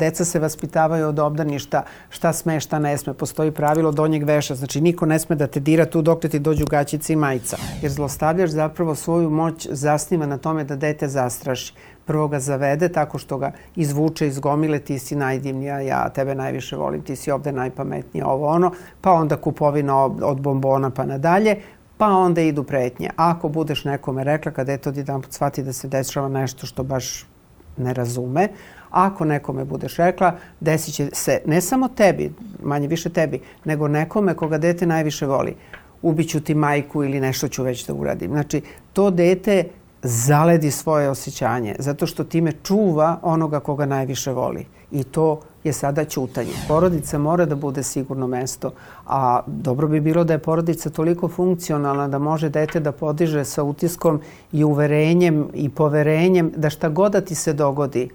Deca se vaspitavaju od obdaništa šta sme, šta ne sme. Postoji pravilo donjeg veša. Znači niko ne sme da te dira tu dok ti dođu gaćice i majica. Jer zlostavljač zapravo svoju moć zasniva na tome da dete zastraši. Prvo ga zavede tako što ga izvuče iz gomile, ti si najdivnija, ja tebe najviše volim, ti si ovde najpametnija, ovo ono, pa onda kupovina od bombona pa nadalje, pa onda idu pretnje. Ako budeš nekome rekla kad eto jedan put shvati da se dešava nešto što baš ne razume, Ako nekome budeš rekla, desit će se ne samo tebi, manje više tebi, nego nekome koga dete najviše voli. Ubiću ti majku ili nešto ću već da uradim. Znači, to dete zaledi svoje osjećanje, zato što time čuva onoga koga najviše voli. I to je sada ćutanje. Porodica mora da bude sigurno mesto, a dobro bi bilo da je porodica toliko funkcionalna da može dete da podiže sa utiskom i uverenjem i poverenjem da šta god da ti se dogodi,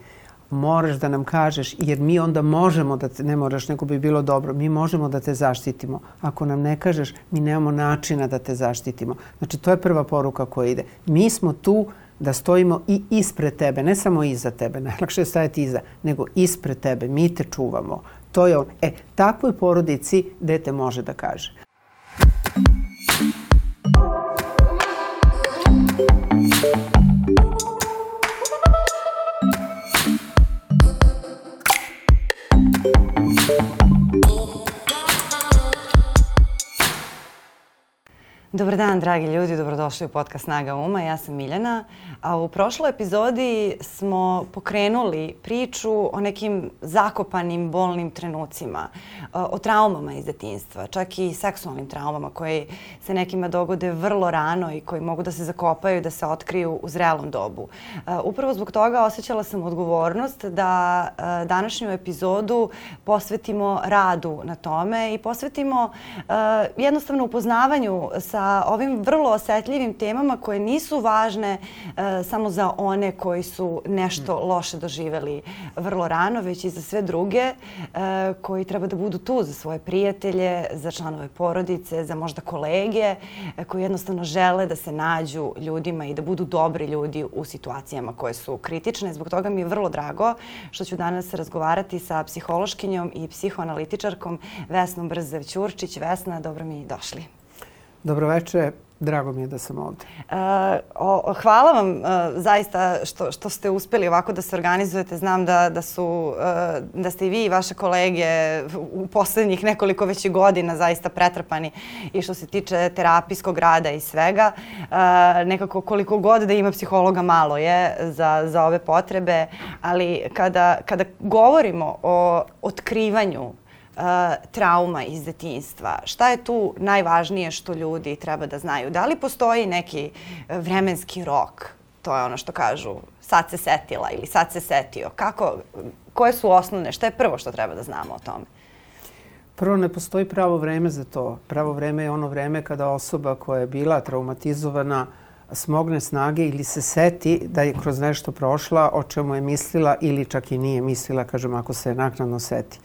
moraš da nam kažeš, jer mi onda možemo da te, ne moraš, nego bi bilo dobro, mi možemo da te zaštitimo. Ako nam ne kažeš, mi nemamo načina da te zaštitimo. Znači, to je prva poruka koja ide. Mi smo tu da stojimo i ispred tebe, ne samo iza tebe, najlakše je stajati iza, nego ispred tebe, mi te čuvamo. To je on. E, takvoj porodici dete može da kaže. Dobar dan, dragi ljudi, dobrodošli u podcast Snaga Uma. Ja sam Miljana. A u prošloj epizodi smo pokrenuli priču o nekim zakopanim, bolnim trenucima, o traumama iz detinstva, čak i seksualnim traumama koje se nekima dogode vrlo rano i koji mogu da se zakopaju da se otkriju u zrelom dobu. Upravo zbog toga osjećala sam odgovornost da današnju epizodu posvetimo radu na tome i posvetimo jednostavno upoznavanju sa sa ovim vrlo osetljivim temama koje nisu važne e, samo za one koji su nešto mm. loše doživeli vrlo rano, već i za sve druge e, koji treba da budu tu za svoje prijatelje, za članove porodice, za možda kolege e, koji jednostavno žele da se nađu ljudima i da budu dobri ljudi u situacijama koje su kritične. Zbog toga mi je vrlo drago što ću danas razgovarati sa psihološkinjom i psihoanalitičarkom Vesnom Brzev-Ćurčić. Vesna, dobro mi došli. Dobroveče, drago mi je da sam ovde. Uh, hvala vam uh, zaista što, što ste uspeli ovako da se organizujete. Znam da, da, su, uh, da ste i vi i vaše kolege u poslednjih nekoliko veći godina zaista pretrpani i što se tiče terapijskog rada i svega. Nekako koliko god da ima psihologa malo je za, za ove potrebe, ali kada, kada govorimo o otkrivanju trauma iz detinstva? Šta je tu najvažnije što ljudi treba da znaju? Da li postoji neki vremenski rok? To je ono što kažu sad se setila ili sad se setio. Kako, koje su osnovne? Šta je prvo što treba da znamo o tome? Prvo, ne postoji pravo vreme za to. Pravo vreme je ono vreme kada osoba koja je bila traumatizovana smogne snage ili se seti da je kroz nešto prošla o čemu je mislila ili čak i nije mislila, kažem, ako se naknadno seti.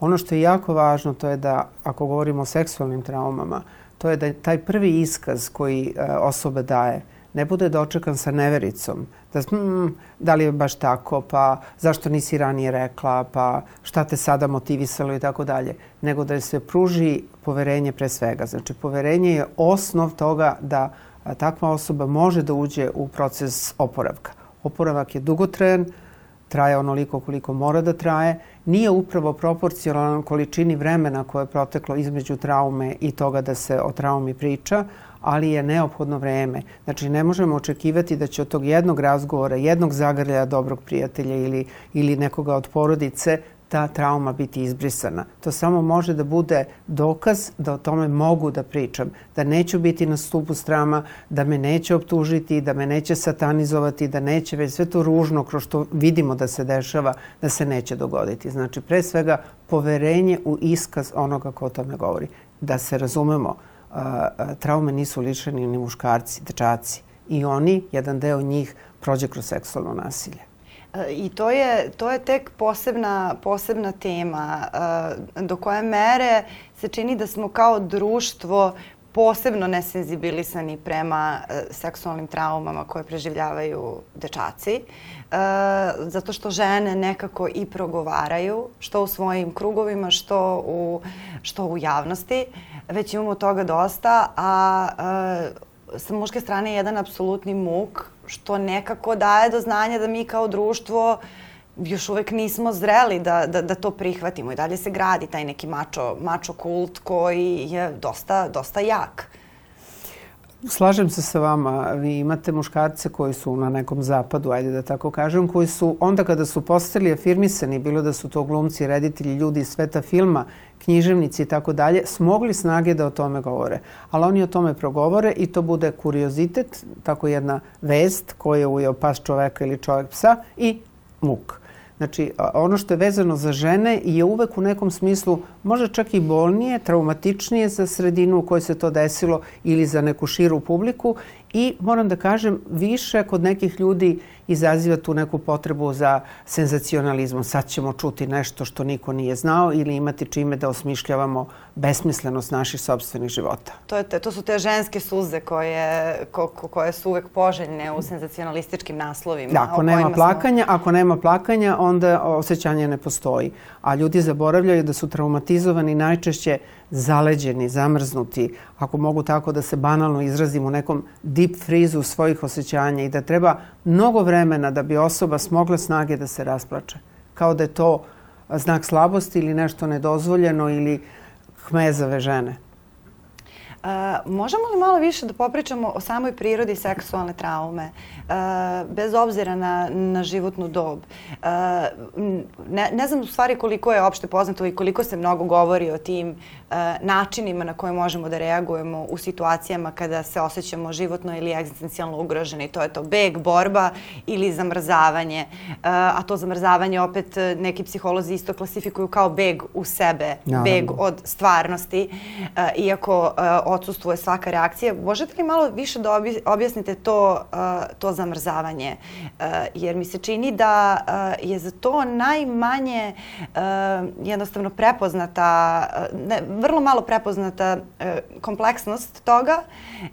Ono što je jako važno to je da ako govorimo o seksualnim traumama, to je da taj prvi iskaz koji e, osoba daje ne bude dočekan sa nevericom. Da, mm, da li je baš tako, pa zašto nisi ranije rekla, pa šta te sada motivisalo i tako dalje. Nego da se pruži poverenje pre svega. Znači, poverenje je osnov toga da takva osoba može da uđe u proces oporavka. Oporavak je dugotrajan, traje onoliko koliko mora da traje, nije upravo proporcionalan količini vremena koje je proteklo između traume i toga da se o traumi priča, ali je neophodno vreme. Znači, ne možemo očekivati da će od tog jednog razgovora, jednog zagrljaja dobrog prijatelja ili, ili nekoga od porodice ta trauma biti izbrisana. To samo može da bude dokaz da o tome mogu da pričam, da neću biti na stupu strama, da me neće optužiti, da me neće satanizovati, da neće već sve to ružno kroz što vidimo da se dešava, da se neće dogoditi. Znači, pre svega, poverenje u iskaz onoga ko o tome govori. Da se razumemo, traume nisu lišeni ni muškarci, dečaci. I oni, jedan deo njih, prođe kroz seksualno nasilje. I to je, to je tek posebna, posebna tema do koje mere se čini da smo kao društvo posebno nesenzibilisani prema e, seksualnim traumama koje preživljavaju dečaci, e, zato što žene nekako i progovaraju, što u svojim krugovima, što u, što u javnosti. Već imamo toga dosta, a sa muške strane jedan apsolutni muk, što nekako daje do znanja da mi kao društvo još uvek nismo zreli da, da, da to prihvatimo i dalje se gradi taj neki mačo, mačo kult koji je dosta, dosta jak. Slažem se sa vama. Vi imate muškarce koji su na nekom zapadu, ajde da tako kažem, koji su onda kada su postali afirmisani, bilo da su to glumci, reditelji, ljudi iz sveta filma, književnici i tako dalje, smogli snage da o tome govore. Ali oni o tome progovore i to bude kuriozitet, tako jedna vest koja je ujeo pas čoveka ili čovek psa i muk. Znači, ono što je vezano za žene je uvek u nekom smislu možda čak i bolnije, traumatičnije za sredinu u kojoj se to desilo ili za neku širu publiku i moram da kažem više kod nekih ljudi izaziva tu neku potrebu za senzacionalizmom. Sad ćemo čuti nešto što niko nije znao ili imati čime da osmišljavamo besmislenost naših sobstvenih života. To, je te, to su te ženske suze koje, ko, koje su uvek poželjne u senzacionalističkim naslovima. Da, ako nema plakanja, smo... ako nema plakanja, onda osjećanje ne postoji. A ljudi zaboravljaju da su traumatizovani najčešće zaleđeni, zamrznuti, ako mogu tako da se banalno izrazim u nekom deep frizu svojih osjećanja i da treba mnogo vremena da bi osoba smogla snage da se rasplače. Kao da je to znak slabosti ili nešto nedozvoljeno ili hmezave žene. Uh, možemo li malo više da popričamo o samoj prirodi seksualne traume, uh, bez obzira na, na životnu dob? Uh, ne, ne znam u stvari koliko je opšte poznato i koliko se mnogo govori o tim načinima na koje možemo da reagujemo u situacijama kada se osjećamo životno ili egzistencijalno ugroženi. To je to beg, borba ili zamrzavanje. E, a to zamrzavanje opet neki psiholozi isto klasifikuju kao beg u sebe, Naravno. beg od stvarnosti, iako odsustuje svaka reakcija. Možete li malo više da objasnite to, to zamrzavanje? Jer mi se čini da je za to najmanje jednostavno prepoznata, ne, vrlo malo prepoznata e, kompleksnost toga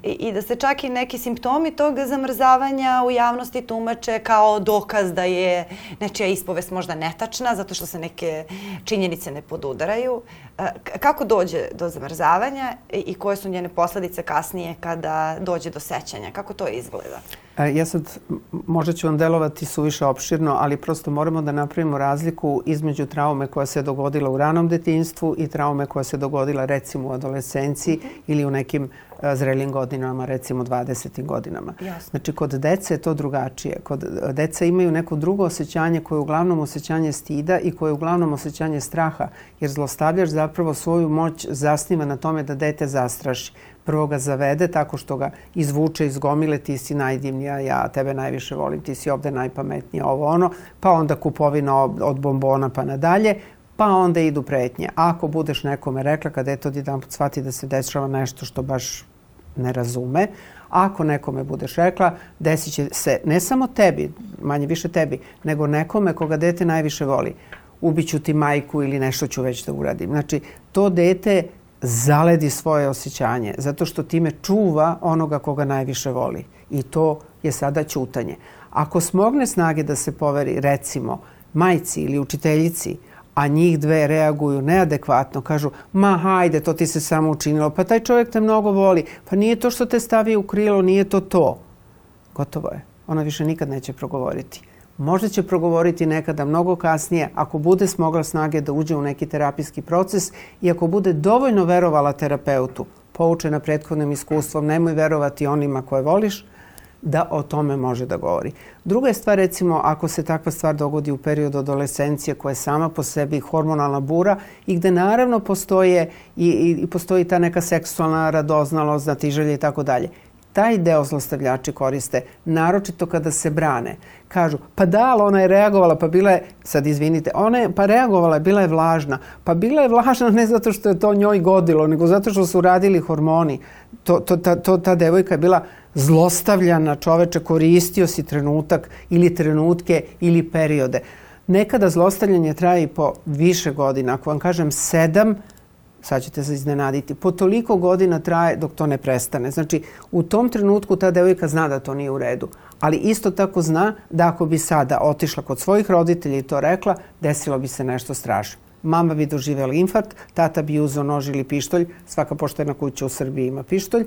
i, i da se čak i neki simptomi tog zamrzavanja u javnosti tumače kao dokaz da je nečija ispovest možda netačna zato što se neke činjenice ne podudaraju. E, kako dođe do zamrzavanja i, i koje su njene posledice kasnije kada dođe do sećanja? Kako to izgleda? E, ja sad, možda ću vam delovati suviše opširno, ali prosto moramo da napravimo razliku između traume koja se dogodila u ranom detinstvu i traume koja se dogodila recimo u adolescenciji -hmm. ili u nekim e, zrelim godinama, recimo 20. godinama. Jasno. Znači, kod dece je to drugačije. Kod e, deca imaju neko drugo osjećanje koje je uglavnom osjećanje stida i koje je uglavnom osjećanje straha, jer zlostavljač zapravo svoju moć zasniva na tome da dete zastraši prvo ga zavede tako što ga izvuče iz gomile, ti si najdivnija, ja tebe najviše volim, ti si ovde najpametnija, ovo ono, pa onda kupovina od bombona pa nadalje, pa onda idu pretnje. Ako budeš nekome rekla kada je to jedan put shvati da se dešava nešto što baš ne razume, ako nekome budeš rekla, desit će se ne samo tebi, manje više tebi, nego nekome koga dete najviše voli. Ubiću ti majku ili nešto ću već da uradim. Znači, to dete zaledi svoje osjećanje, zato što time čuva onoga koga najviše voli. I to je sada ćutanje. Ako smogne snage da se poveri, recimo, majci ili učiteljici, a njih dve reaguju neadekvatno, kažu, ma hajde, to ti se samo učinilo, pa taj čovjek te mnogo voli, pa nije to što te stavi u krilo, nije to to. Gotovo je. Ona više nikad neće progovoriti. Možda će progovoriti nekada mnogo kasnije ako bude smogla snage da uđe u neki terapijski proces i ako bude dovoljno verovala terapeutu, poučena prethodnim iskustvom, nemoj verovati onima koje voliš, da o tome može da govori. Druga je stvar, recimo, ako se takva stvar dogodi u periodu adolescencije koja je sama po sebi hormonalna bura i gde naravno postoje i, i, i postoji ta neka seksualna radoznalost, znatiželje i tako dalje taj deo zlostavljači koriste, naročito kada se brane. Kažu, pa da, ali ona je reagovala, pa bila je, sad izvinite, ona je, pa reagovala, bila je vlažna. Pa bila je vlažna ne zato što je to njoj godilo, nego zato što su radili hormoni. To, to, ta, to, ta devojka je bila zlostavljana čoveče, koristio si trenutak ili trenutke ili periode. Nekada zlostavljanje traje i po više godina. Ako vam kažem sedam, sad ćete se iznenaditi. Po toliko godina traje dok to ne prestane. Znači, u tom trenutku ta devojka zna da to nije u redu. Ali isto tako zna da ako bi sada otišla kod svojih roditelja i to rekla, desilo bi se nešto strašno. Mama bi doživjela infarkt, tata bi uzeo nož ili pištolj, svaka poštena kuća u Srbiji ima pištolj,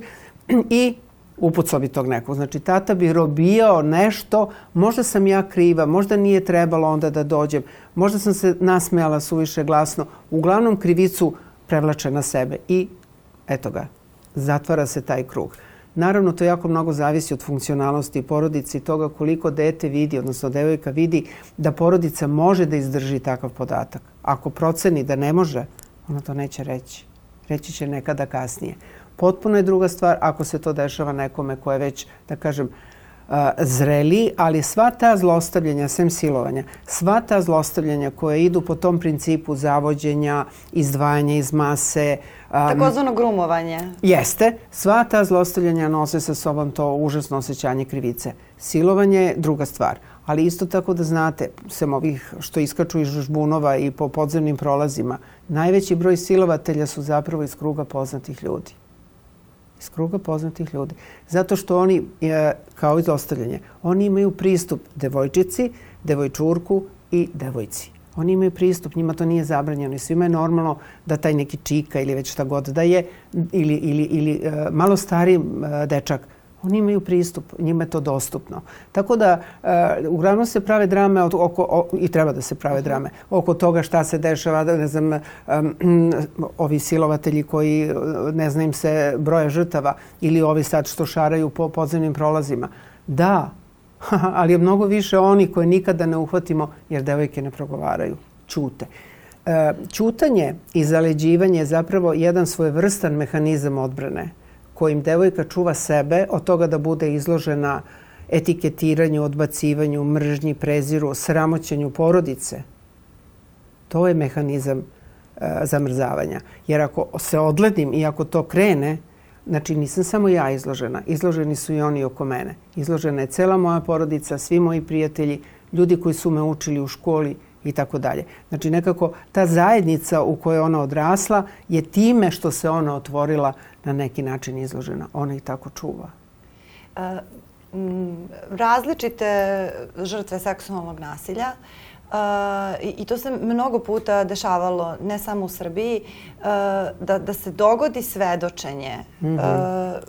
i upucao bi tog nekog. Znači, tata bi robijao nešto, možda sam ja kriva, možda nije trebalo onda da dođem, možda sam se nasmejala suviše glasno. Uglavnom, krivicu prevlače na sebe i eto ga, zatvara se taj krug. Naravno, to jako mnogo zavisi od funkcionalnosti porodice i toga koliko dete vidi, odnosno devojka vidi da porodica može da izdrži takav podatak. Ako proceni da ne može, ona to neće reći. Reći će nekada kasnije. Potpuno je druga stvar ako se to dešava nekome ko je već, da kažem, zreli, ali sva ta zlostavljanja, sem silovanja, sva ta zlostavljanja koje idu po tom principu zavođenja, izdvajanja iz mase, Takozvano grumovanje. Jeste. Sva ta zlostavljanja nose sa sobom to užasno osjećanje krivice. Silovanje je druga stvar. Ali isto tako da znate, sem ovih što iskaču iz žbunova i po podzemnim prolazima, najveći broj silovatelja su zapravo iz kruga poznatih ljudi iz kruga poznatih ljudi. Zato što oni, e, kao izostavljanje, oni imaju pristup devojčici, devojčurku i devojci. Oni imaju pristup, njima to nije zabranjeno i svima je normalno da taj neki čika ili već šta god da je ili, ili, ili e, malo stariji e, dečak Oni imaju pristup, njima je to dostupno. Tako da, uh, uglavnom se prave drame oko, oko, i treba da se prave drame oko toga šta se dešava, da ne znam, um, ovi silovatelji koji ne znam se broja žrtava ili ovi sad što šaraju po podzemnim prolazima. Da, ali je mnogo više oni koje nikada ne uhvatimo jer devojke ne progovaraju, čute. E, čutanje i zaleđivanje je zapravo jedan svojevrstan mehanizam odbrane kojim devojka čuva sebe od toga da bude izložena etiketiranju, odbacivanju, mržnji, preziru, sramoćenju porodice. To je mehanizam e, zamrzavanja. Jer ako se odledim i ako to krene, znači nisam samo ja izložena, izloženi su i oni oko mene. Izložena je cela moja porodica, svi moji prijatelji, ljudi koji su me učili u školi i tako dalje. Znači nekako ta zajednica u kojoj ona odrasla je time što se ona otvorila na neki način izložena. Ona i tako čuva. E, različite žrtve seksualnog nasilja Uh, I to se mnogo puta dešavalo, ne samo u Srbiji, uh, da, da se dogodi svedočenje mm -hmm. uh,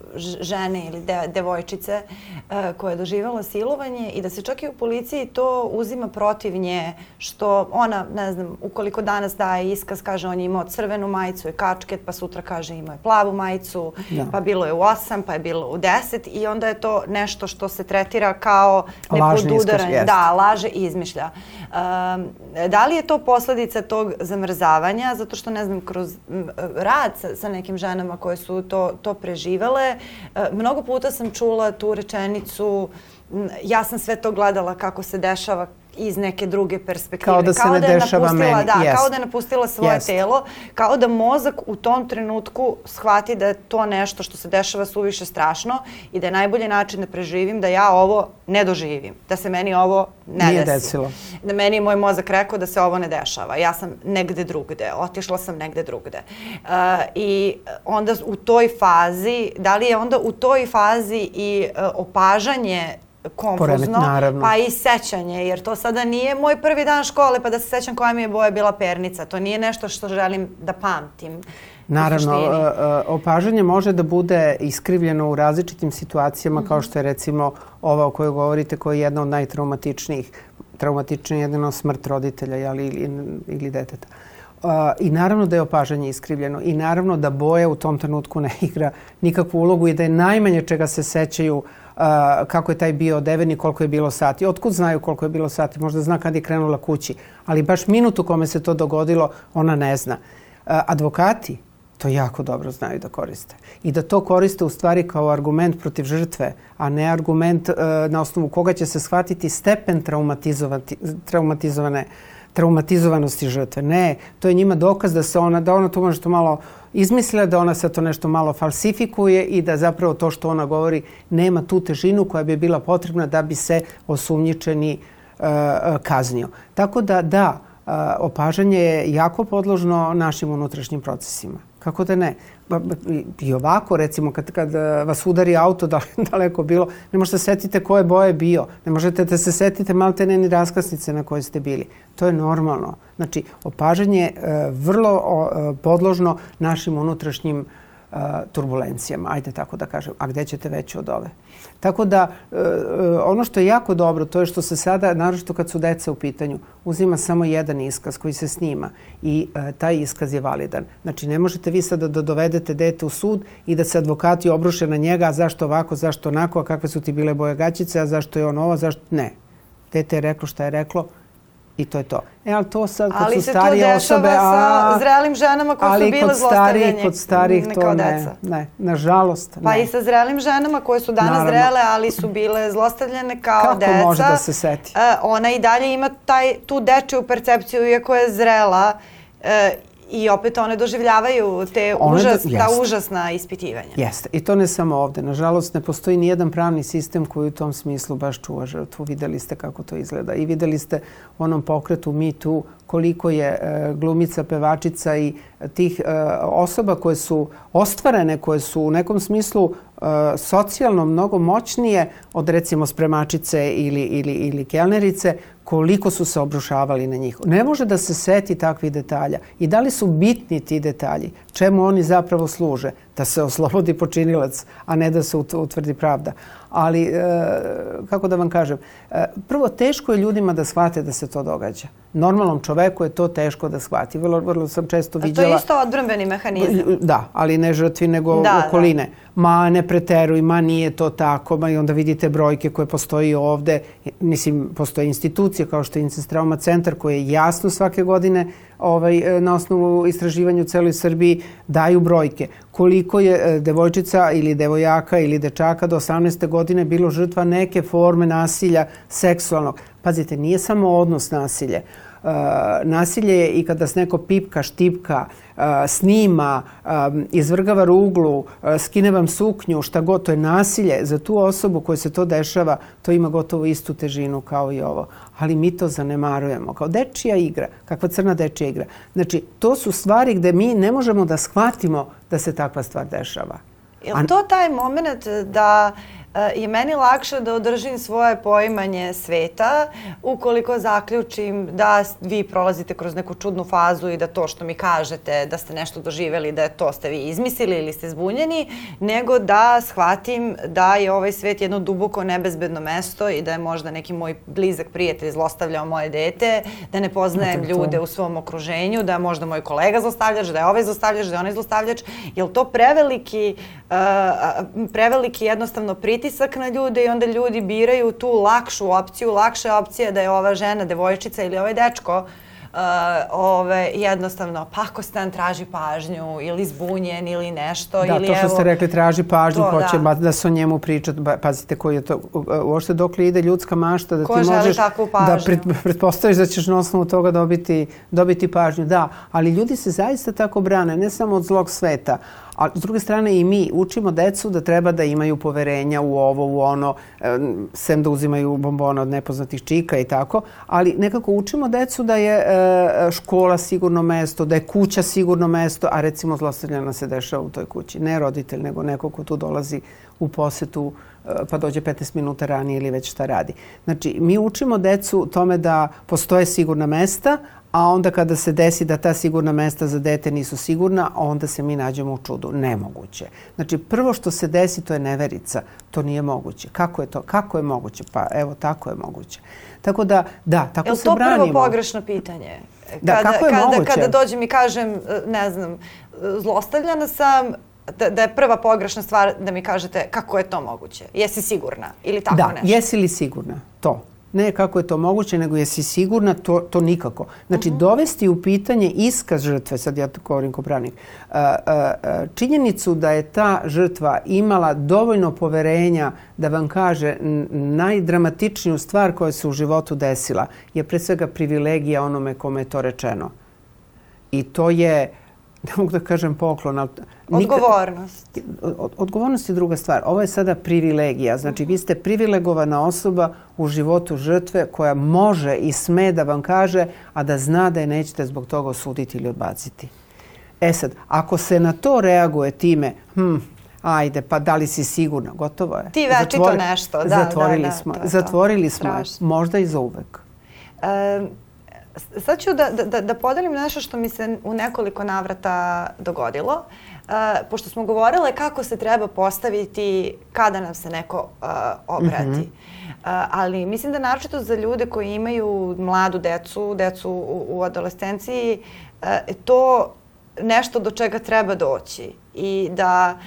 žene ili de, devojčice uh, koja je doživjela silovanje i da se čak i u policiji to uzima protiv nje, što ona, ne znam, ukoliko danas daje iskaz, kaže on je imao crvenu majicu i kačket, pa sutra kaže imao je plavu majicu, da. pa bilo je u 8, pa je bilo u 10 i onda je to nešto što se tretira kao nepodudaranje. Da, laže i izmišlja. Uh, da li je to posledica tog zamrzavanja, zato što ne znam, kroz rad sa, sa nekim ženama koje su to, to preživele, e, mnogo puta sam čula tu rečenicu ja sam sve to gledala kako se dešava iz neke druge perspektive. Kao da se kao ne da dešava meni. Da, yes. kao da je napustila svoje yes. telo, kao da mozak u tom trenutku shvati da je to nešto što se dešava suviše strašno i da je najbolji način da preživim da ja ovo ne doživim, da se meni ovo ne Nije desi. desilo. Da meni je moj mozak rekao da se ovo ne dešava. Ja sam negde drugde, otišla sam negde drugde. Uh, I onda u toj fazi, da li je onda u toj fazi i uh, opažanje konfuzno, pa i sećanje, jer to sada nije moj prvi dan škole pa da se sećam koja mi je boja bila pernica. To nije nešto što želim da pamtim. Naravno, e, e, opažanje može da bude iskrivljeno u različitim situacijama, mm -hmm. kao što je recimo ova o kojoj govorite, koja je jedna od najtraumatičnijih. Traumatičnija je jedino smrt roditelja jeli, ili, ili deteta. Uh, I naravno da je opažanje iskrivljeno i naravno da boja u tom trenutku ne igra nikakvu ulogu i da je najmanje čega se sećaju uh, kako je taj bio odeven i koliko je bilo sati. Otkud znaju koliko je bilo sati? Možda zna kad je krenula kući. Ali baš minut u kome se to dogodilo, ona ne zna. Advokati to jako dobro znaju da koriste. I da to koriste u stvari kao argument protiv žrtve, a ne argument na osnovu koga će se shvatiti stepen traumatizovane traumatizovanosti žrtve. Ne, to je njima dokaz da se ona, da ona to može to malo izmislila, da ona se to nešto malo falsifikuje i da zapravo to što ona govori nema tu težinu koja bi bila potrebna da bi se osumnjičeni uh, kaznio. Tako da, da, uh, opažanje je jako podložno našim unutrašnjim procesima. Kako da ne? I ovako, recimo, kad, kad e, vas udari auto da, daleko bilo, ne možete da setite koje boje bio. Ne možete da se setite malte ne ni raskasnice na kojoj ste bili. To je normalno. Znači, opažanje je vrlo o, podložno našim unutrašnjim turbulencijama, ajde tako da kažem, a gde ćete veće od ove. Tako da, e, e, ono što je jako dobro, to je što se sada, naročito kad su deca u pitanju, uzima samo jedan iskaz koji se snima i e, taj iskaz je validan. Znači, ne možete vi sada da dovedete dete u sud i da se advokati obruše na njega, a zašto ovako, zašto onako, a kakve su ti bile boje gaćice, a zašto je on ovo, zašto... Ne. Dete je reklo šta je reklo, i to je to. E, ali to sad kad ali su starije osobe... Ali se to dešava sa zrelim ženama koje su bile zlostavljanje. Ali kod starih to ne, ne, nažalost ne. Pa i sa zrelim ženama koje su danas Naravno. zrele, ali su bile zlostavljane kao Kako deca. Kako može da se seti? Uh, ona i dalje ima taj, tu dečiju percepciju, iako je zrela, uh, I opet one doživljavaju te one užas, do, ta užasna ispitivanja. Jeste. I to ne samo ovde. Nažalost, ne postoji ni jedan pravni sistem koji u tom smislu baš čuva žrtvu. Videli ste kako to izgleda. I videli ste u onom pokretu Me Too koliko je e, glumica, pevačica i tih e, osoba koje su ostvarene, koje su u nekom smislu e, socijalno mnogo moćnije od recimo spremačice ili, ili, ili kelnerice, koliko su se obrušavali na njih. Ne može da se seti takvih detalja. I da li su bitni ti detalji? Čemu oni zapravo služe? Da se oslobodi počinilac, a ne da se utvrdi pravda ali e, kako da vam kažem, e, prvo teško je ljudima da shvate da se to događa. Normalnom čoveku je to teško da shvati. Vrlo, vrlo sam često vidjela... A to je isto odbrambeni mehanizam. Da, ali ne žrtvi nego da, da. okoline. Da. Ma ne preteruj, ma nije to tako, ma i onda vidite brojke koje postoji ovde. Mislim, postoje institucije kao što je Incest Trauma Centar koji je jasno svake godine ovaj, e, na osnovu istraživanja u celoj Srbiji daju brojke. Koliko je e, devojčica ili devojaka ili dečaka do 18. godine bilo žrtva neke forme nasilja seksualnog. Pazite, nije samo odnos nasilje. Uh, nasilje je i kada se neko pipka, štipka, uh, snima, um, izvrgava ruglu, skine vam suknju, šta god, to je nasilje. Za tu osobu koja se to dešava, to ima gotovo istu težinu kao i ovo ali mi to zanemarujemo. Kao dečija igra, kakva crna dečija igra. Znači, to su stvari gde mi ne možemo da shvatimo da se takva stvar dešava. Je to taj moment da je meni lakše da održim svoje poimanje sveta ukoliko zaključim da vi prolazite kroz neku čudnu fazu i da to što mi kažete da ste nešto doživeli, da to ste vi izmislili ili ste zbunjeni, nego da shvatim da je ovaj svet jedno duboko nebezbedno mesto i da je možda neki moj blizak prijatelj zlostavljao moje dete, da ne poznajem ljude u svom okruženju, da je možda moj kolega zlostavljač, da je ovaj zlostavljač, da je onaj zlostavljač. Je li to preveliki, uh, preveliki jednostavno pritisak pritisak na ljude i onda ljudi biraju tu lakšu opciju. Lakša opcija da je ova žena, devojčica ili ovaj dečko uh, ove, jednostavno pakostan, traži pažnju ili zbunjen ili nešto. Da, ili, to što evo, ste rekli, traži pažnju, to, hoće da. da se o njemu priča. Pazite, koji je to, uopšte dok li ide ljudska mašta da Ko ti možeš da pred, pretpostaviš da ćeš na osnovu toga dobiti, dobiti pažnju. Da, ali ljudi se zaista tako brane, ne samo od zlog sveta, A s druge strane i mi učimo decu da treba da imaju poverenja u ovo, u ono, sem da uzimaju bombone od nepoznatih čika i tako, ali nekako učimo decu da je e, škola sigurno mesto, da je kuća sigurno mesto, a recimo zlostavljena se dešava u toj kući. Ne roditelj, nego neko ko tu dolazi u posetu e, pa dođe 15 minuta ranije ili već šta radi. Znači, mi učimo decu tome da postoje sigurna mesta, a onda kada se desi da ta sigurna mesta za dete nisu sigurna, onda se mi nađemo u čudu. Nemoguće. Znači, prvo što se desi, to je neverica. To nije moguće. Kako je to? Kako je moguće? Pa evo, tako je moguće. Tako da, da, tako se branimo. Je to prvo pogrešno pitanje? Da, kada, kako je kada, moguće? Kada dođem i kažem, ne znam, zlostavljana sam, da, da je prva pogrešna stvar da mi kažete kako je to moguće. Jesi sigurna ili tako da, nešto? Da, jesi li sigurna? To. Ne kako je to moguće, nego jesi sigurna, to, to nikako. Znači, uh mhm. -huh. dovesti u pitanje iskaz žrtve, sad ja to govorim ko pravnik, činjenicu da je ta žrtva imala dovoljno poverenja da vam kaže najdramatičniju stvar koja se u životu desila je pre svega privilegija onome kome je to rečeno. I to je ne mogu da kažem poklon, ali... Odgovornost. Od, odgovornost je druga stvar. Ovo je sada privilegija. Znači, vi ste privilegovana osoba u životu žrtve koja može i sme da vam kaže, a da zna da je nećete zbog toga osuditi ili odbaciti. E sad, ako se na to reaguje time, hm, ajde, pa da li si sigurna, gotovo je. Ti večito Zatvori, nešto, da, zatvorili da, da, smo, zatvorili smo je, možda i za uvek. E, sad ću da, da, da podelim nešto što mi se u nekoliko navrata dogodilo. Uh, pošto smo govorile kako se treba postaviti kada nam se neko uh, obrati. Mm -hmm. uh, ali mislim da naročito za ljude koji imaju mladu decu, decu u, u adolescenciji, uh, to nešto do čega treba doći. I da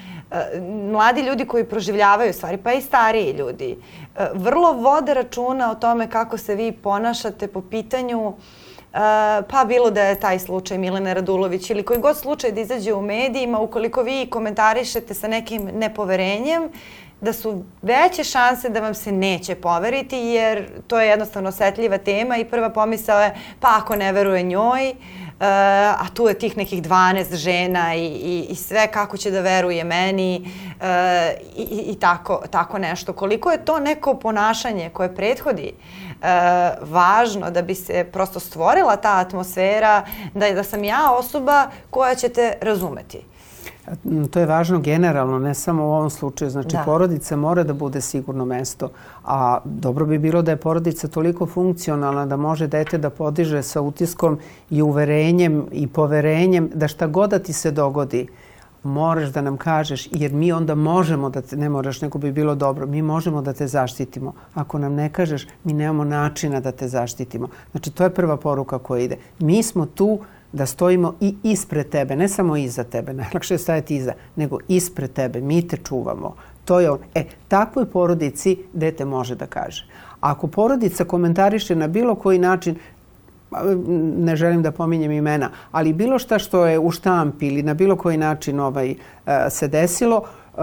mladi ljudi koji proživljavaju stvari, pa i stariji ljudi, vrlo vode računa o tome kako se vi ponašate po pitanju uh, pa bilo da je taj slučaj Milene Radulović ili koji god slučaj da izađe u medijima, ukoliko vi komentarišete sa nekim nepoverenjem, da su veće šanse da vam se neće poveriti jer to je jednostavno osetljiva tema i prva pomisao je pa ako ne veruje njoj, uh, a tu je tih nekih 12 žena i, i, i sve kako će da veruje meni uh, i, i tako, tako nešto. Koliko je to neko ponašanje koje prethodi uh, važno da bi se prosto stvorila ta atmosfera da, da sam ja osoba koja će te razumeti. To je važno generalno, ne samo u ovom slučaju. Znači, da. porodica mora da bude sigurno mesto, a dobro bi bilo da je porodica toliko funkcionalna da može dete da podiže sa utiskom i uverenjem i poverenjem da šta god da ti se dogodi, moraš da nam kažeš, jer mi onda možemo da te, ne moraš, nego bi bilo dobro, mi možemo da te zaštitimo. Ako nam ne kažeš, mi nemamo načina da te zaštitimo. Znači, to je prva poruka koja ide. Mi smo tu da stojimo i ispred tebe, ne samo iza tebe, najlakše je stajati iza, nego ispred tebe, mi te čuvamo. To je on. E, takvoj porodici dete može da kaže. Ako porodica komentariše na bilo koji način, ne želim da pominjem imena, ali bilo šta što je u štampi ili na bilo koji način ovaj, e, se desilo, e,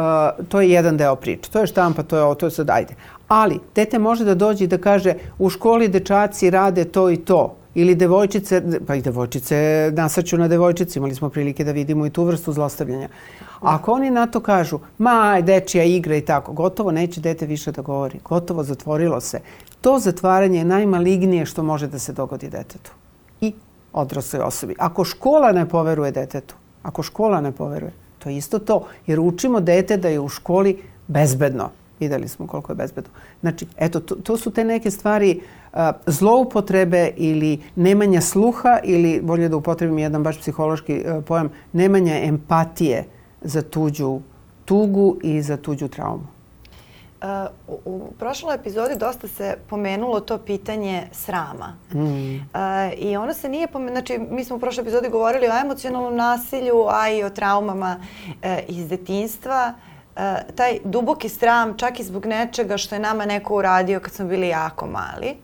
to je jedan deo priče. To je štampa, to je ovo, to je sad, ajde. Ali, dete može da dođe i da kaže u školi dečaci rade to i to. Ili devojčice, pa i devojčice nasaću na devojčici, imali smo prilike da vidimo i tu vrstu zlostavljanja. Ako oni na to kažu, ma, dečija igra i tako, gotovo neće dete više da govori. Gotovo zatvorilo se. To zatvaranje je najmalignije što može da se dogodi detetu i odrasloj osobi. Ako škola ne poveruje detetu, ako škola ne poveruje, to je isto to, jer učimo dete da je u školi bezbedno. Videli smo koliko je bezbedno. Znači, eto, to, to su te neke stvari uh, zloupotrebe ili nemanja sluha ili, bolje da upotrebim jedan baš psihološki uh, pojam, nemanja empatije za tuđu tugu i za tuđu traumu. Uh, u prošloj epizodi dosta se pomenulo to pitanje srama. Mm. Uh, I ono se nije pomenulo, znači mi smo u prošloj epizodi govorili o emocionalnom nasilju, a i o traumama uh, iz detinstva. Taj duboki sram čak i zbog nečega što je nama neko uradio kad smo bili jako mali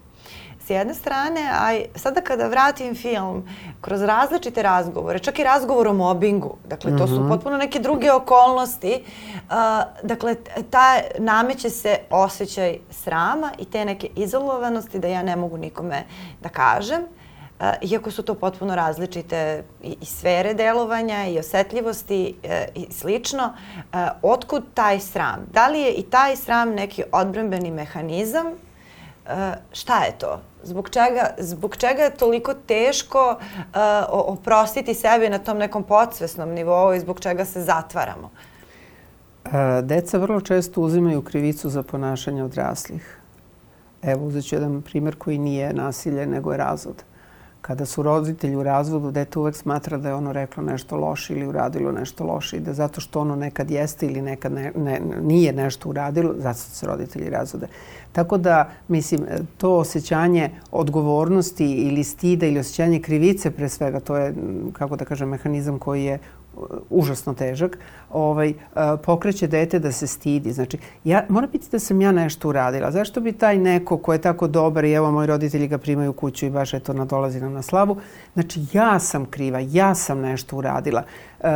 s jedne strane, a sada kada vratim film kroz različite razgovore, čak i razgovor o mobingu, dakle to su mhm. potpuno neke druge okolnosti, uh, dakle ta nameće se osjećaj srama i te neke izolovanosti da ja ne mogu nikome da kažem. Uh, iako su to potpuno različite i, i sfere delovanja i osetljivosti uh, i slično, uh, otkud taj sram? Da li je i taj sram neki odbrambeni mehanizam? Uh, šta je to? Zbog čega, zbog čega je toliko teško uh, oprostiti sebi na tom nekom podsvesnom nivou i zbog čega se zatvaramo? Uh, deca vrlo često uzimaju krivicu za ponašanje odraslih. Evo, uzet ću jedan primjer koji nije nasilje, nego je razvod. Kada su roditelji u razvodu, dete uvek smatra da je ono reklo nešto loše ili uradilo nešto loše i da zato što ono nekad jeste ili nekad ne, ne, nije nešto uradilo, zato se roditelji razvode. Tako da, mislim, to osjećanje odgovornosti ili stida ili osjećanje krivice pre svega, to je, kako da kažem, mehanizam koji je užasno težak, ovaj, uh, pokreće dete da se stidi. Znači, ja, mora biti da sam ja nešto uradila. Zašto bi taj neko ko je tako dobar i evo moji roditelji ga primaju u kuću i baš eto nadolazi nam na slavu. Znači, ja sam kriva, ja sam nešto uradila. Uh,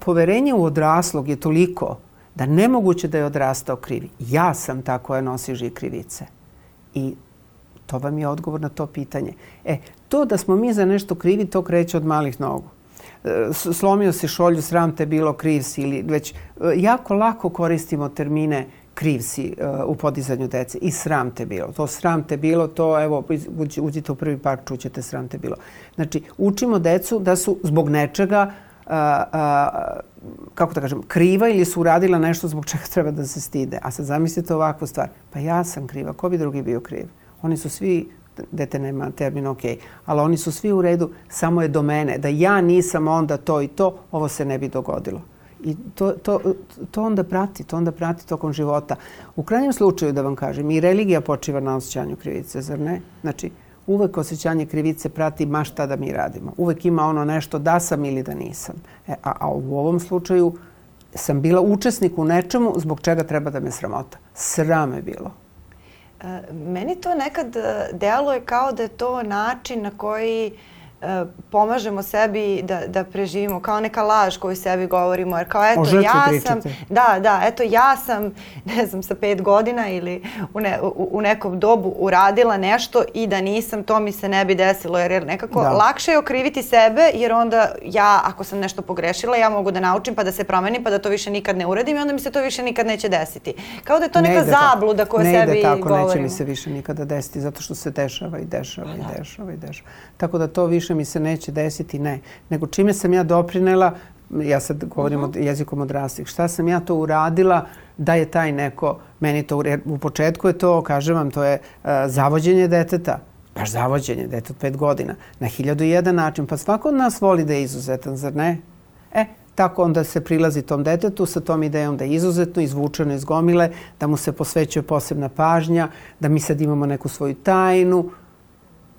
poverenje u odraslog je toliko da nemoguće da je odrastao krivi. Ja sam ta koja nosi žig krivice. I to vam je odgovor na to pitanje. E, to da smo mi za nešto krivi, to kreće od malih nogu. E, slomio se šolju, sram te bilo, kriv si ili već e, jako lako koristimo termine kriv si uh, u podizanju dece i sram te bilo. To sram te bilo, to evo, uđite u prvi park, čućete sram te bilo. Znači, učimo decu da su zbog nečega uh, a, kako da kažem, kriva ili su uradila nešto zbog čega treba da se stide. A sad zamislite ovakvu stvar. Pa ja sam kriva, ko bi drugi bio kriv? Oni su svi dete nema termin ok, ali oni su svi u redu, samo je do mene. Da ja nisam onda to i to, ovo se ne bi dogodilo. I to, to, to onda prati, to onda prati tokom života. U krajnjem slučaju, da vam kažem, i religija počiva na osjećanju krivice, zar ne? Znači, uvek osjećanje krivice prati ma šta da mi radimo. Uvek ima ono nešto da sam ili da nisam. E, a, a u ovom slučaju sam bila učesnik u nečemu zbog čega treba da me sramota. Sram je bilo. Meni to nekad e, deluje kao da je to način na koji uh, pomažemo sebi da, da preživimo kao neka laž koju sebi govorimo jer kao eto ja sam da da eto ja sam ne znam sa pet godina ili u, ne, u, u nekom dobu uradila nešto i da nisam to mi se ne bi desilo jer, jer nekako da. lakše je okriviti sebe jer onda ja ako sam nešto pogrešila ja mogu da naučim pa da se promenim pa da to više nikad ne uradim i onda mi se to više nikad neće desiti. Kao da je to ne neka zabluda koju ne sebi ide tako, govorimo neće mi se više nikada desiti zato što se dešava i dešava i da. dešava i dešava. Tako da to više mi se neće desiti, ne. Nego čime sam ja doprinela, ja sad govorim uh -huh. od, jezikom odraslih, šta sam ja to uradila da je taj neko, meni to, u početku je to, kažem vam, to je uh, zavođenje deteta, baš zavođenje, dete od pet godina, na hiljadu i jedan način, pa svako od nas voli da je izuzetan, zar ne? E, tako onda se prilazi tom detetu sa tom idejom da je izuzetno, izvučeno iz gomile, da mu se posvećuje posebna pažnja, da mi sad imamo neku svoju tajnu,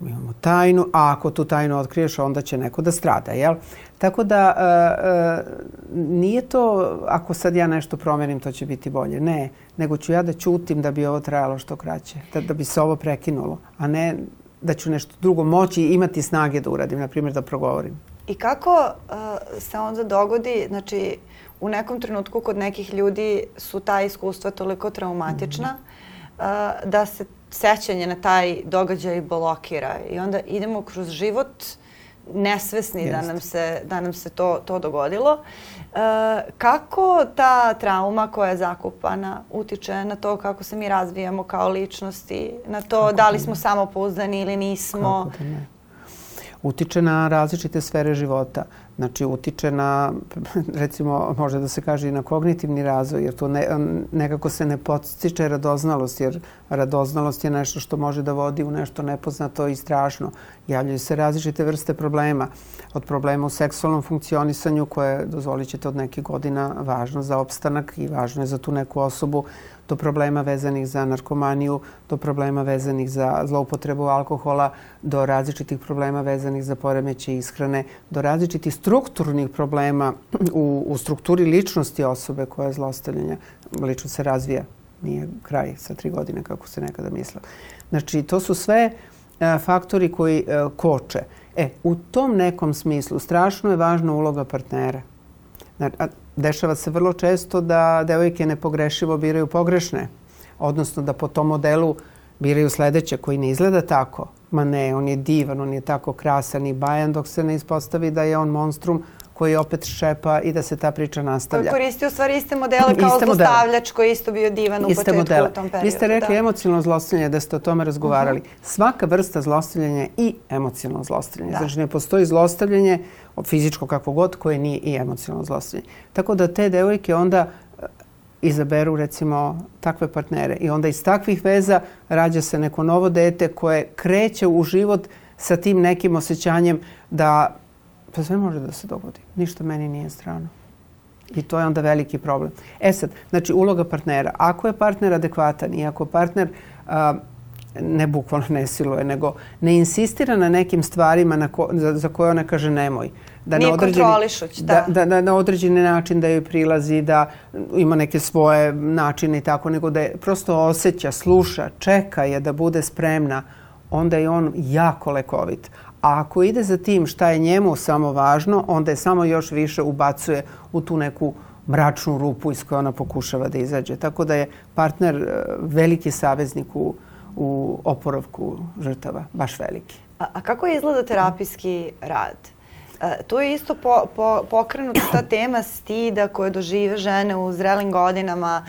mi imamo tajnu, a ako tu tajnu otkriješ, onda će neko da strada, jel? Tako da uh, uh, nije to, ako sad ja nešto promenim, to će biti bolje. Ne, nego ću ja da ćutim da bi ovo trajalo što kraće, da, da bi se ovo prekinulo, a ne da ću nešto drugo moći i imati snage da uradim, na primjer da progovorim. I kako uh, se onda dogodi, znači u nekom trenutku kod nekih ljudi su ta iskustva toliko traumatična mm -hmm. uh, da se sećanje na taj događaj blokira i onda idemo kroz život nesvesni Jest. da nam se, da nam se to, to dogodilo. E, kako ta trauma koja je zakupana utiče na to kako se mi razvijamo kao ličnosti, na to kako da li smo samopouzdani ili nismo? Kako da ne? utiče na različite sfere života. Znači, utiče na, recimo, može da se kaže i na kognitivni razvoj, jer to ne, nekako se ne podstiče radoznalost, jer radoznalost je nešto što može da vodi u nešto nepoznato i strašno. Javljaju se različite vrste problema. Od problema u seksualnom funkcionisanju, koje, dozvolit ćete, od nekih godina važno za opstanak i važno je za tu neku osobu, do problema vezanih za narkomaniju, do problema vezanih za zloupotrebu alkohola, do različitih problema vezanih za poremeće ishrane, do različitih strukturnih problema u, u strukturi ličnosti osobe koja je zlostavljanja. Lično se razvija, nije kraj sa tri godine kako se nekada mislilo. Znači, to su sve e, faktori koji e, koče. E, u tom nekom smislu strašno je važna uloga partnera. Dešava se vrlo često da devojke nepogrešivo biraju pogrešne, odnosno da po tom modelu biraju sledeće koji ne izgleda tako. Ma ne, on je divan, on je tako krasan i bajan dok se ne ispostavi da je on monstrum koji opet šepa i da se ta priča nastavlja. Koji koristi u stvari iste modele kao iste zlostavljač koji isto bio divan u početku modele. u tom periodu. Vi ste rekli da. emocionalno zlostavljanje, da ste o tome razgovarali. Uh mhm. -huh. Svaka vrsta zlostavljanja je i emocionalno zlostavljanje. Da. Znači ne postoji zlostavljanje fizičko kakvo god koje nije i emocionalno zlostavljanje. Tako da te devojke onda eh, izaberu recimo takve partnere i onda iz takvih veza rađa se neko novo dete koje kreće u život sa tim nekim osjećanjem da Pa sve može da se dogodi. Ništa meni nije strano. I to je onda veliki problem. E sad, znači uloga partnera. Ako je partner adekvatan i ako partner a, ne bukvalno ne siluje, nego ne insistira na nekim stvarima na ko, za, za koje ona kaže nemoj. Da Nije na određeni, da. Da, da, da. na određeni način da joj prilazi, da ima neke svoje načine i tako, nego da je prosto osjeća, sluša, čeka je da bude spremna, onda je on jako lekovit. A ako ide za tim šta je njemu samo važno, onda je samo još više ubacuje u tu neku mračnu rupu iz koje ona pokušava da izađe. Tako da je partner e, veliki saveznik u, u oporavku žrtava, baš veliki. A, a kako izgleda terapijski rad? Tu je isto po, po, pokrenuta ta tema stida koje dožive žene u zrelim godinama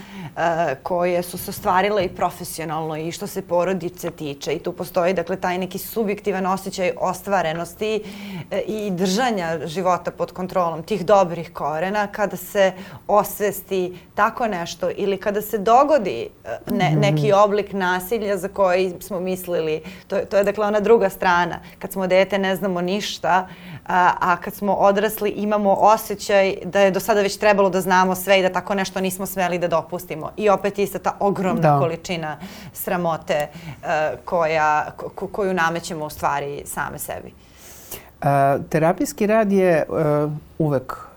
koje su se ostvarile i profesionalno i što se porodice tiče. I tu postoji dakle taj neki subjektivan osjećaj ostvarenosti e, i držanja života pod kontrolom tih dobrih korena kada se osvesti tako nešto ili kada se dogodi e, ne, mhm. neki oblik nasilja za koji smo mislili, to, to je dakle ona druga strana, kad smo dete ne znamo ništa, a, a kad smo odrasli imamo osjećaj da je do sada već trebalo da znamo sve i da tako nešto nismo smeli da dopustimo. I opet ista ta ogromna da. količina sramote uh, koja, ko, koju namećemo u stvari same sebi. A, terapijski rad je uh, uvek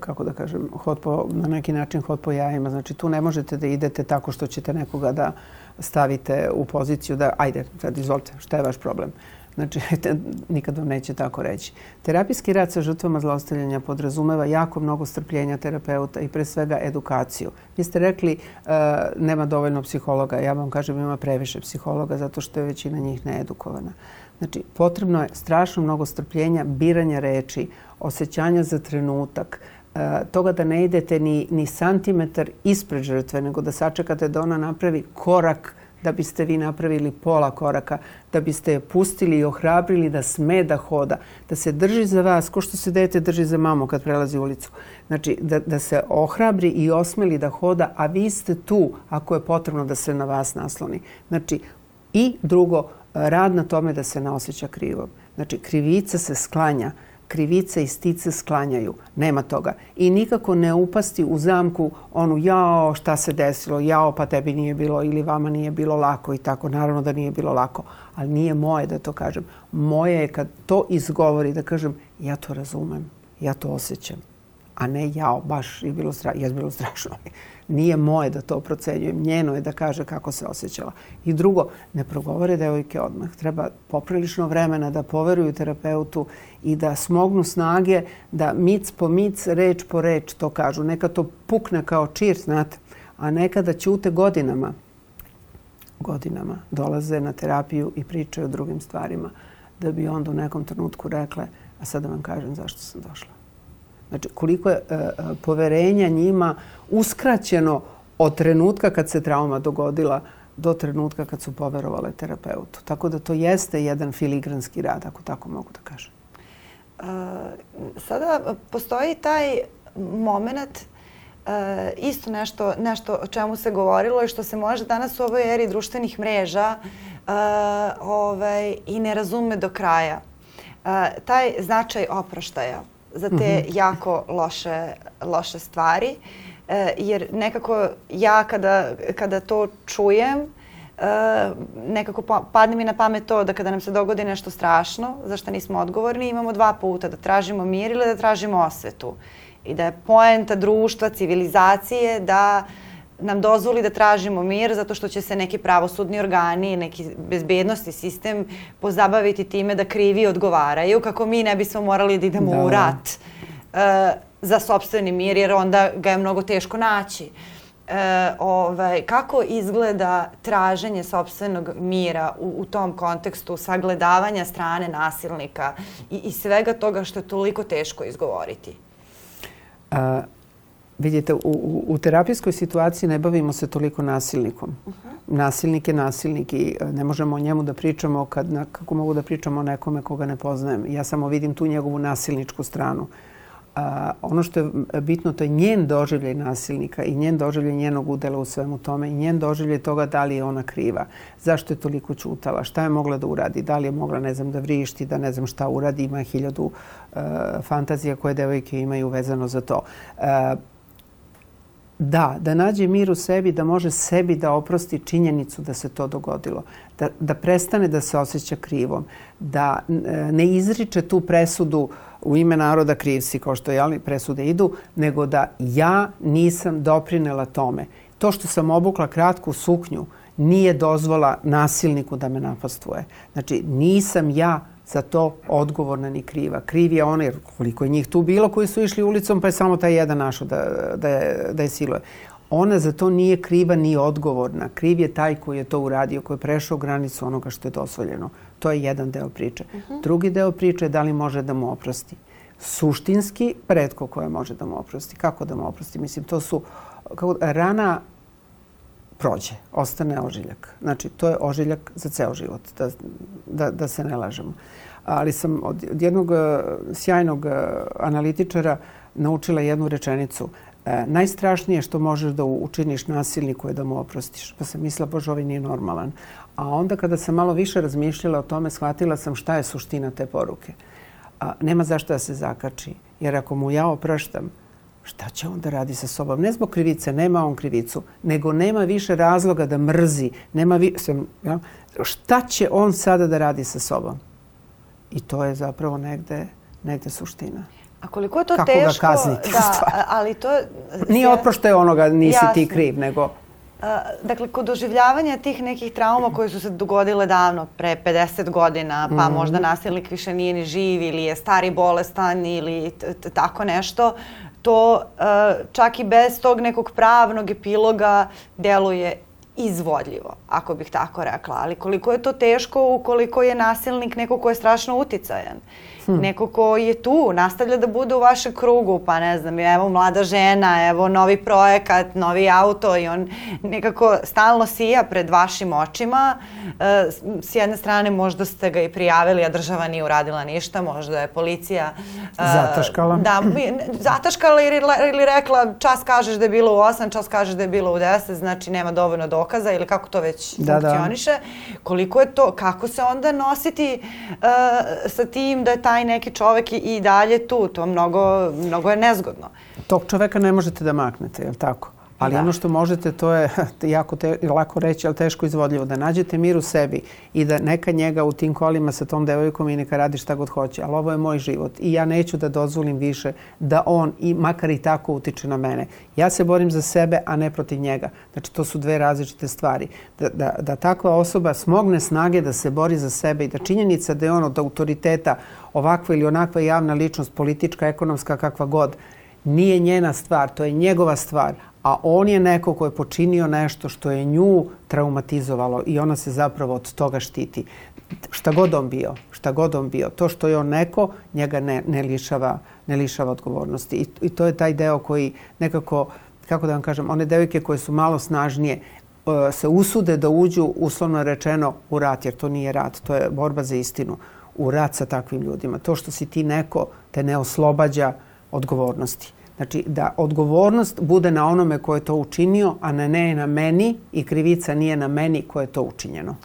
kako da kažem, hod po, na neki način hod po jajima. Znači tu ne možete da idete tako što ćete nekoga da stavite u poziciju da ajde, sad izvolite, šta je vaš problem? Znači, nikad vam neće tako reći. Terapijski rad sa žrtvama zlostavljanja podrazumeva jako mnogo strpljenja terapeuta i pre svega edukaciju. Vi ste rekli uh, nema dovoljno psihologa. Ja vam kažem ima previše psihologa zato što je većina njih needukovana. Znači, potrebno je strašno mnogo strpljenja, biranja reči, osjećanja za trenutak, uh, toga da ne idete ni, ni santimetar ispred žrtve, nego da sačekate da ona napravi korak da biste vi napravili pola koraka, da biste je pustili i ohrabrili da sme da hoda, da se drži za vas, ko što se dete drži za mamu kad prelazi ulicu. Znači, da, da se ohrabri i osmeli da hoda, a vi ste tu ako je potrebno da se na vas nasloni. Znači, i drugo, rad na tome da se ne osjeća krivo. Znači, krivica se sklanja krivice i stice sklanjaju. Nema toga. I nikako ne upasti u zamku onu jao šta se desilo, jao pa tebi nije bilo ili vama nije bilo lako i tako. Naravno da nije bilo lako, ali nije moje da to kažem. Moje je kad to izgovori da kažem ja to razumem, ja to osjećam. A ne jao, baš je bilo, stra je bilo strašno. Nije moje da to procenjujem, njeno je da kaže kako se osjećala. I drugo, ne progovore devojke odmah. Treba poprilično vremena da poveruju terapeutu i da smognu snage da mic po mic, reč po reč to kažu. Neka to pukne kao čir, znate, a nekada ćute godinama. Godinama dolaze na terapiju i pričaju o drugim stvarima da bi onda u nekom trenutku rekle a sad vam kažem zašto sam došla. Znači, koliko je e, e, poverenja njima uskraćeno od trenutka kad se trauma dogodila do trenutka kad su poverovale terapeutu. Tako da to jeste jedan filigranski rad, ako tako mogu da kažem. Uh, sada postoji taj moment uh, isto nešto, nešto o čemu se govorilo i što se može danas u ovoj eri društvenih mreža uh, ovaj, i ne razume do kraja. Uh, taj značaj oproštaja za te mm -hmm. jako loše, loše stvari. E, jer nekako ja kada, kada to čujem, e, nekako padne mi na pamet to da kada nam se dogodi nešto strašno, za što nismo odgovorni, imamo dva puta, da tražimo mir ili da tražimo osvetu. I da je poenta društva, civilizacije da nam dozvoli da tražimo mir zato što će se neki pravosudni organi, neki bezbednosti sistem pozabaviti time da krivi odgovaraju kako mi ne bismo morali da idemo da. u rat uh, za sobstveni mir jer onda ga je mnogo teško naći. E, ovaj, kako izgleda traženje sobstvenog mira u, u tom kontekstu sagledavanja strane nasilnika i, i svega toga što je toliko teško izgovoriti? A, Vidite, u, u, u terapijskoj situaciji ne bavimo se toliko nasilnikom. Uh -huh. Nasilnik je nasilnik i e, ne možemo o njemu da pričamo kad, na, kako mogu da pričamo o nekome koga ne poznajem. Ja samo vidim tu njegovu nasilničku stranu. A, ono što je bitno, to je njen doživljaj nasilnika i njen doživljaj njenog udela u svemu tome i njen doživljaj toga da li je ona kriva, zašto je toliko čutala, šta je mogla da uradi, da li je mogla, ne znam, da vrišti, da ne znam šta uradi, ima hiljadu uh, fantazija koje devojke imaju vezano za to. Uh, Da, da nađe mir u sebi, da može sebi da oprosti činjenicu da se to dogodilo, da, da prestane da se osjeća krivom, da e, ne izriče tu presudu u ime naroda krivsi, kao što jeli, presude idu, nego da ja nisam doprinela tome. To što sam obukla kratku suknju nije dozvola nasilniku da me napastvuje. Znači, nisam ja za to odgovorna ni kriva. Kriv je ona, jer koliko je njih tu bilo koji su išli ulicom, pa je samo taj jedan našao da, da, je, da je siluje. Ona za to nije kriva ni odgovorna. Kriv je taj koji je to uradio, koji je prešao granicu onoga što je dozvoljeno. To je jedan deo priče. Uh mhm. -huh. Drugi deo priče je da li može da mu oprosti. Suštinski, predko koje može da mu oprosti. Kako da mu oprosti? Mislim, to su kako, rana prođe, ostane ožiljak. Znači, to je ožiljak za ceo život, da, da, da se ne lažemo. Ali sam od, od jednog uh, sjajnog uh, analitičara naučila jednu rečenicu. E, najstrašnije što možeš da učiniš nasilniku je da mu oprostiš. Pa sam mislila, bože, ovaj nije normalan. A onda kada sam malo više razmišljala o tome, shvatila sam šta je suština te poruke. A, nema zašto da se zakači. Jer ako mu ja opraštam, šta će on da radi sa sobom? Ne zbog krivice, nema on krivicu, nego nema više razloga da mrzi. Nema vi, sam, ja, šta će on sada da radi sa sobom? I to je zapravo negde, negde suština. A koliko je to Kako teško? ga kazniti? Da, ali to... Nije oprošte onoga, nisi Jasno. ti kriv, nego... A, Dakle, kod doživljavanja tih nekih trauma koje su se dogodile davno, pre 50 godina, pa Mhm. možda nasilnik više nije ni živ ili je stari bolestan ili tako nešto, to a, čak i bez tog nekog pravnog epiloga deluje izvodljivo, ako bih tako rekla. Ali koliko je to teško ukoliko je nasilnik neko ko je strašno uticajan. Neko ko je tu, nastavlja da bude u vašem krugu, pa ne znam, evo mlada žena, evo novi projekat, novi auto i on nekako stalno sija pred vašim očima. E, s- jedne strane možda ste ga i prijavili, a država nije uradila ništa, možda je policija... e, Zataškala. Da, zataškala ili, ili rekla čas kažeš da je bilo u 8, čas kažeš da je bilo u 10, znači nema dovoljno dokaza ili kako to već Da, da. funkcioniše. Koliko je to, kako se onda nositi uh, sa tim da je taj neki čovek i dalje tu, to mnogo, mnogo je nezgodno. Tog čoveka ne možete da maknete, je li tako? Ali Da. ono što možete, to je jako te, lako reći, ali teško izvodljivo. Da nađete mir u sebi i da neka njega u tim kolima sa tom devojkom i neka radi šta god hoće. Ali ovo je moj život i ja neću da dozvolim više da on i makar i tako utiče na mene. Ja se borim za sebe, a ne protiv njega. Znači, to su dve različite stvari. Da, da, da takva osoba smogne snage da se bori za sebe i da činjenica da je on od autoriteta ovakva ili onakva javna ličnost, politička, ekonomska, kakva god, nije njena stvar, to je njegova stvar, a on je neko ko je počinio nešto što je nju traumatizovalo i ona se zapravo od toga štiti. Šta god on bio, šta god on bio, to što je on neko, njega ne, ne, lišava, ne lišava odgovornosti. I, I to je taj deo koji nekako, kako da vam kažem, one devojke koje su malo snažnije, e, se usude da uđu, uslovno rečeno, u rat, jer to nije rat, to je borba za istinu, u rat sa takvim ljudima. To što si ti neko te ne oslobađa odgovornosti. Znači da odgovornost bude na onome ko je to učinio, a ne ne na meni i krivica nije na meni ko je to učinjeno.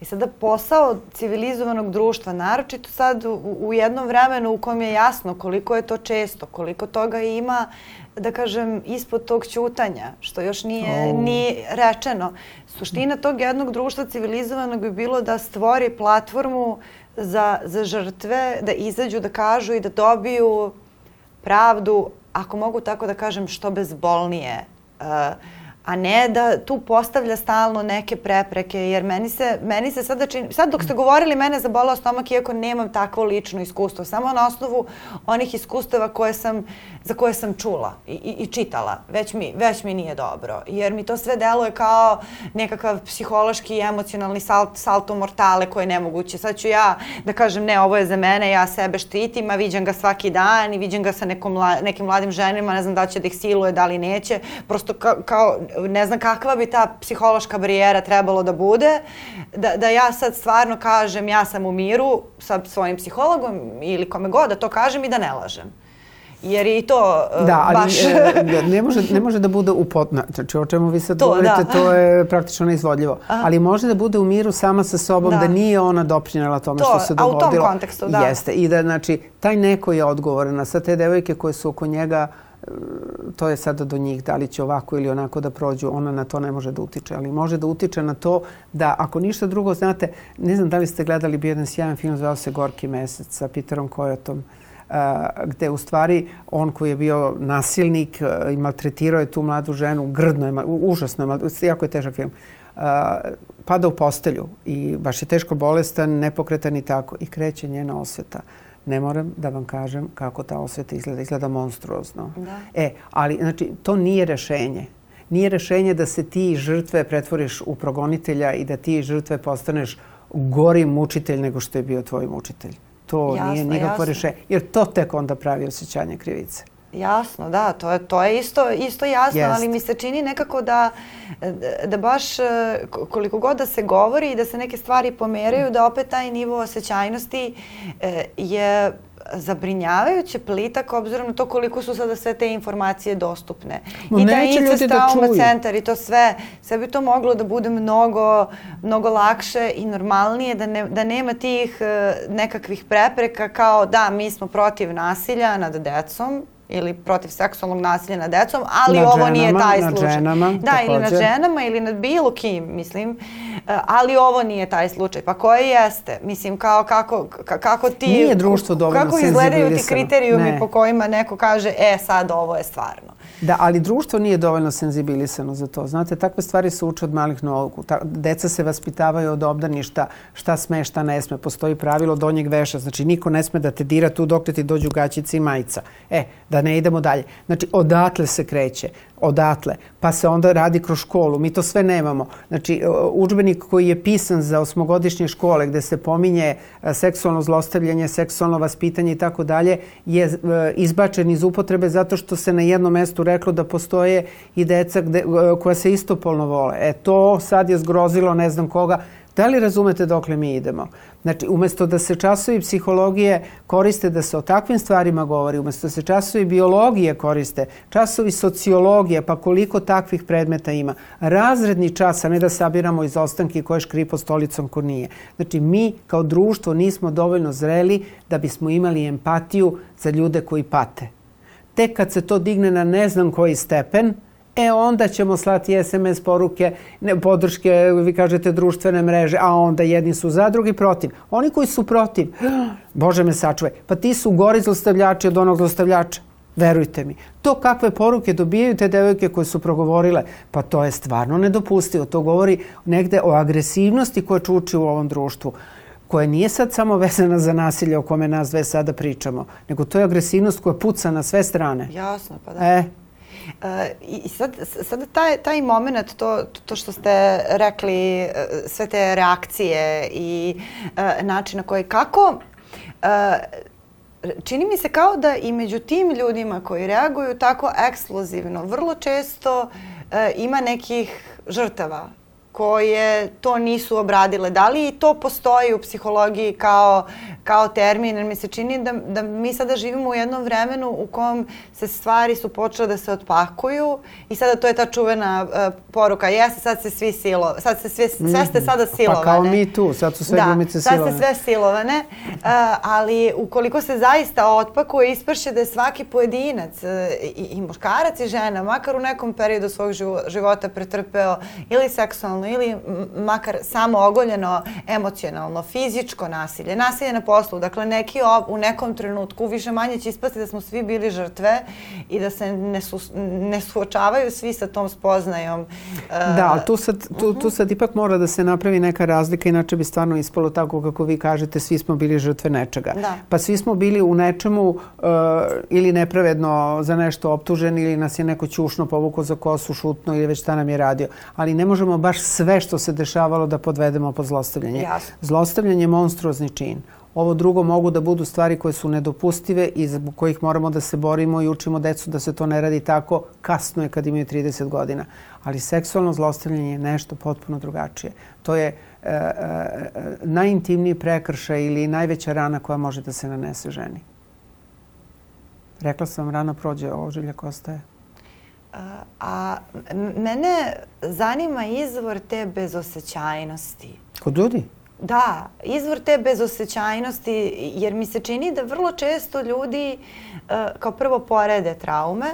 I sada posao civilizovanog društva, naročito sad u, u jednom vremenu u kom je jasno koliko je to često, koliko toga ima, da kažem, ispod tog ćutanja, što još nije, O. nije rečeno. Suština tog jednog društva civilizovanog bi bilo da stvori platformu za, za žrtve, da izađu, da kažu i da dobiju pravdu, ako mogu tako da kažem, što bezbolnije. Uh, a ne da tu postavlja stalno neke prepreke, jer meni se, meni se sada čini, sad dok ste govorili mene zabolao stomak iako nemam takvo lično iskustvo, samo na osnovu onih iskustava koje sam, za koje sam čula i, i, i čitala, već mi, već mi nije dobro, jer mi to sve deluje kao nekakav psihološki i emocionalni salt, salto mortale koje je nemoguće. Sad ću ja da kažem ne, ovo je za mene, ja sebe štitim, a viđam ga svaki dan i viđam ga sa nekom, nekim mladim ženima, ne znam da će da ih siluje, da li neće, prosto ka, kao ne znam kakva bi ta psihološka barijera trebalo da bude, da, da ja sad stvarno kažem ja sam u miru sa svojim psihologom ili kome god da to kažem i da ne lažem. Jer je i to uh, Da, ali baš... e, ne, može, ne može da bude u potna. Znači, o čemu vi sad To, govorite, da. to je praktično neizvodljivo. Ali može da bude u miru sama sa sobom, da, Da. nije ona doprinjela tome To, što se a u tom dogodilo. kontekstu, da. Jeste. I da, znači, taj neko je odgovoran. A sad te devojke koje su oko njega, e, to je sada do njih, da li će ovako ili onako da prođu, ona na to ne može da utiče, ali može da utiče na to da ako ništa drugo, znate, ne znam da li ste gledali bio jedan sjajan film, zvao se Gorki mesec sa Peterom Kojotom, a, gde u stvari on koji je bio nasilnik i maltretirao je tu mladu ženu, grdno je, užasno je, jako je težak film, pada u postelju i baš je teško bolestan, nepokretan i tako i kreće njena osveta. Ne moram da vam kažem kako ta osveta izgleda. Izgleda monstruozno. Da. E, ali znači, to nije rešenje. Nije rešenje da se ti žrtve pretvoriš u progonitelja i da ti žrtve postaneš gori mučitelj nego što je bio tvoj mučitelj. To Jasno, nije nikakvo jasno. rešenje. Jer to tek onda pravi osjećanje krivice. Jasno, da, to je, to je isto, isto jasno, Jest. ali mi se čini nekako da, da baš e, koliko god da se govori i da se neke stvari pomeraju, da opet taj nivo osjećajnosti e, je zabrinjavajuće plitak obzirom na to koliko su sada sve te informacije dostupne. No, I taj incest da čuju. centar i to sve, sve bi to moglo da bude mnogo, mnogo lakše i normalnije, da, ne, da nema tih uh, nekakvih prepreka kao da mi smo protiv nasilja nad decom, ili protiv seksualnog nasilja nad decom, ali nad ovo ženama, nije taj slučaj. Ženama, da, takođe. ili nad ženama ili nad bilo kim, mislim. E, ali ovo nije taj slučaj. Pa koje jeste? Mislim, kao kako, kako ti... Nije društvo dovoljno Kako izgledaju ti kriterijumi Ne. po kojima neko kaže, e, sad ovo je stvarno. Da, ali društvo nije dovoljno senzibilisano za to. Znate, takve stvari se uče od malih nogu. Ta, deca se vaspitavaju od obdaništa šta sme, šta ne sme. Postoji pravilo donjeg veša. Znači, niko ne sme da te dira tu dok ti dođu gaćice i majica. E, da ne idemo dalje. Znači, odatle se kreće. Odatle. Pa se onda radi kroz školu. Mi to sve nemamo. Znači, učbenik koji je pisan za osmogodišnje škole gde se pominje e, seksualno zlostavljanje, seksualno vaspitanje i tako dalje, je e, izbačen iz upotrebe zato što se na jednom mestu reklo da postoje i deca gde, e, koja se istopolno vole. E to sad je zgrozilo ne znam koga. Da li razumete dokle mi idemo? Znači, umesto da se časovi psihologije koriste da se o takvim stvarima govori, umesto da se časovi biologije koriste, časovi sociologije, pa koliko takvih predmeta ima, razredni čas, a ne da sabiramo izostanke koje škripo stolicom ko nije. Znači, mi kao društvo nismo dovoljno zreli da bismo imali empatiju za ljude koji pate. Tek kad se to digne na ne znam koji stepen, E onda ćemo slati SMS poruke, ne, podrške, vi kažete društvene mreže, a onda jedni su za, drugi protiv. Oni koji su protiv, Bože me sačuvaj, pa ti su gori zlostavljači od onog zlostavljača. Verujte mi. To kakve poruke dobijaju te devojke koje su progovorile, pa to je stvarno nedopustivo. To govori negde o agresivnosti koja čuči u ovom društvu koja nije sad samo vezana za nasilje o kome nas dve sada pričamo, nego to je agresivnost koja puca na sve strane. Jasno, pa da. E, I sad, sad taj, taj moment, to, to što ste rekli, uh, sve te reakcije i uh, način na koji, kako, čini mi se kao da i među tim ljudima koji reaguju tako ekskluzivno, vrlo često ima nekih žrtava koje to nisu obradile. Da li i to postoji u psihologiji kao, kao termin? Jer mi se čini da, da mi sada živimo u jednom vremenu u kom se stvari su počele da se otpakuju i sada to je ta čuvena uh, poruka. Jeste, sad se svi silo, sad se sve, sve ste sada silovane. Pa kao mi tu, sad su sve da, glumice silovane. silovane. Da, sad ste sve silovane, uh, ali ukoliko se zaista otpakuje, isprše da je svaki pojedinac uh, i, i muškarac i žena, makar u nekom periodu svog života pretrpeo ili seksualno ili makar samo ogoljeno emocionalno, fizičko nasilje, nasilje na poslu, dakle neki ob, u nekom trenutku više manje će ispasti da smo svi bili žrtve i da se ne, su, ne suočavaju svi sa tom spoznajom. Da, ali tu sad, tu, tu sad ipak mora da se napravi neka razlika, inače bi stvarno ispalo tako kako vi kažete, svi smo bili žrtve nečega. Da. Pa svi smo bili u nečemu uh, ili nepravedno za nešto optuženi ili nas je neko ćušno povukao za kosu, šutno ili već šta nam je radio. Ali ne možemo baš sve što se dešavalo da podvedemo pod zlostavljanje. Jasno. Zlostavljanje je monstruozni čin. Ovo drugo mogu da budu stvari koje su nedopustive i zbog kojih moramo da se borimo i učimo decu da se to ne radi tako. Kasno je kad imaju 30 godina. Ali seksualno zlostavljanje je nešto potpuno drugačije. To je e, e, najintimniji prekršaj ili najveća rana koja može da se nanese ženi. Rekla sam, rana prođe, ožiljak ostaje. A, mene zanima izvor te bezosećajnosti. Kod ljudi? Da, izvor te bezosećajnosti, jer mi se čini da vrlo često ljudi uh, kao prvo porede traume,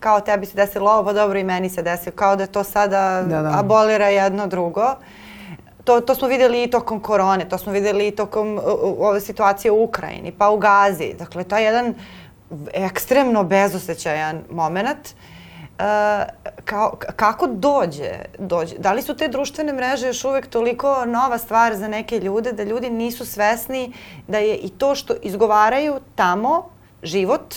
kao tebi se desilo ovo, dobro i meni se desilo, kao da to sada da, da. abolira jedno drugo. To, to smo videli i tokom korone, to smo videli i tokom uh, ove situacije u Ukrajini, pa u Gazi. Dakle, to je jedan ekstremno bezosećajan moment. Uh, kao, kako dođe, dođe? Da li su te društvene mreže još uvek toliko nova stvar za neke ljude da ljudi nisu svesni da je i to što izgovaraju tamo život,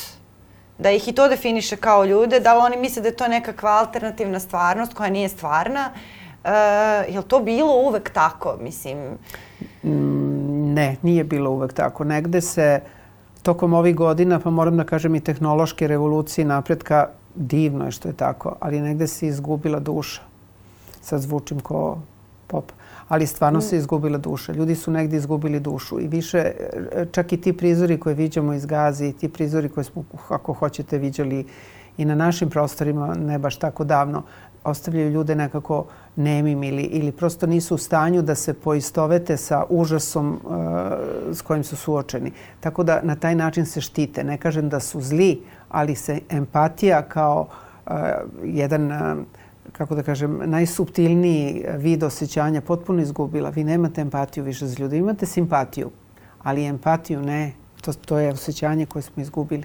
da ih i to definiše kao ljude, da li oni misle da je to nekakva alternativna stvarnost koja nije stvarna? Uh, je li to bilo uvek tako, mislim? Mm, ne, nije bilo uvek tako. Negde se tokom ovih godina, pa moram da kažem i tehnološke revolucije napretka, divno je što je tako, ali negde se izgubila duša. Sad zvučim ko pop ali stvarno se izgubila duša. Ljudi su negdje izgubili dušu i više, čak i ti prizori koje viđamo iz Gazi i ti prizori koje smo, ako hoćete, viđali i na našim prostorima, ne baš tako davno, ostavljaju ljude nekako nemim ili, ili prosto nisu u stanju da se poistovete sa užasom uh, s kojim su suočeni. Tako da na taj način se štite. Ne kažem da su zli, ali se empatija kao uh, jedan uh, kako da kažem, najsubtilniji vid osjećanja potpuno izgubila. Vi nemate empatiju više za ljude. Imate simpatiju, ali empatiju ne. To, to je osjećanje koje smo izgubili.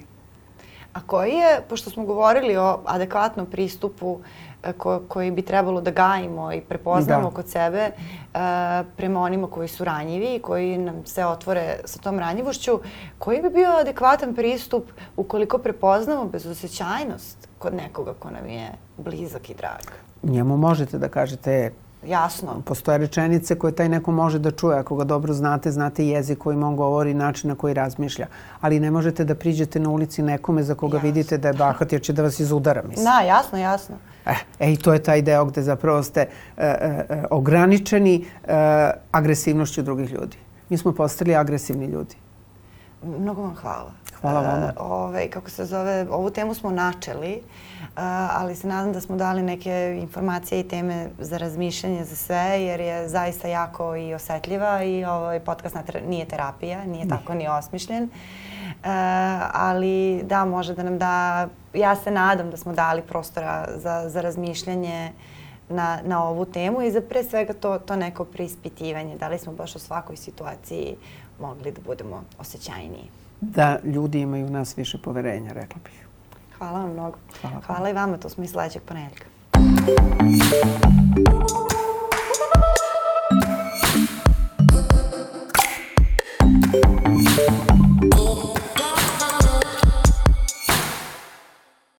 A koji je, pošto smo govorili o adekvatnom pristupu e, ko, koji bi trebalo da gajimo i prepoznamo da. kod sebe e, prema onima koji su ranjivi i koji nam se otvore sa tom ranjivošću, koji bi bio adekvatan pristup ukoliko prepoznamo bezosjećajnost kod nekoga ko nam je blizak i drag? Njemu možete da kažete Jasno. Postoje rečenice koje taj neko može da čuje. Ako ga dobro znate, znate jezik kojim on govori, način na koji razmišlja. Ali ne možete da priđete na ulici nekome za koga jasno. vidite da je bahat jer će da vas izudara. Mislim. Da, jasno, jasno. E, e, i to je taj deo gde zapravo ste e, e, ograničeni e, agresivnošću drugih ljudi. Mi smo postali agresivni ljudi. Mnogo vam hvala. Hvala vama. Uh, ove, kako se zove, ovu temu smo načeli, uh, ali se nadam da smo dali neke informacije i teme za razmišljanje za sve, jer je zaista jako i osetljiva i ovaj podcast nije terapija, nije tako ni osmišljen. Uh, ali da, može da nam da, ja se nadam da smo dali prostora za, za razmišljanje na, na ovu temu i za pre svega to, to neko preispitivanje. Da li smo baš u svakoj situaciji mogli da budemo osjećajniji da ljudi imaju u nas više poverenja, rekla bih. Hvala vam mnogo. Hvala, Hvala i vama, to smo i sledećeg ponedjeljka. Thank you.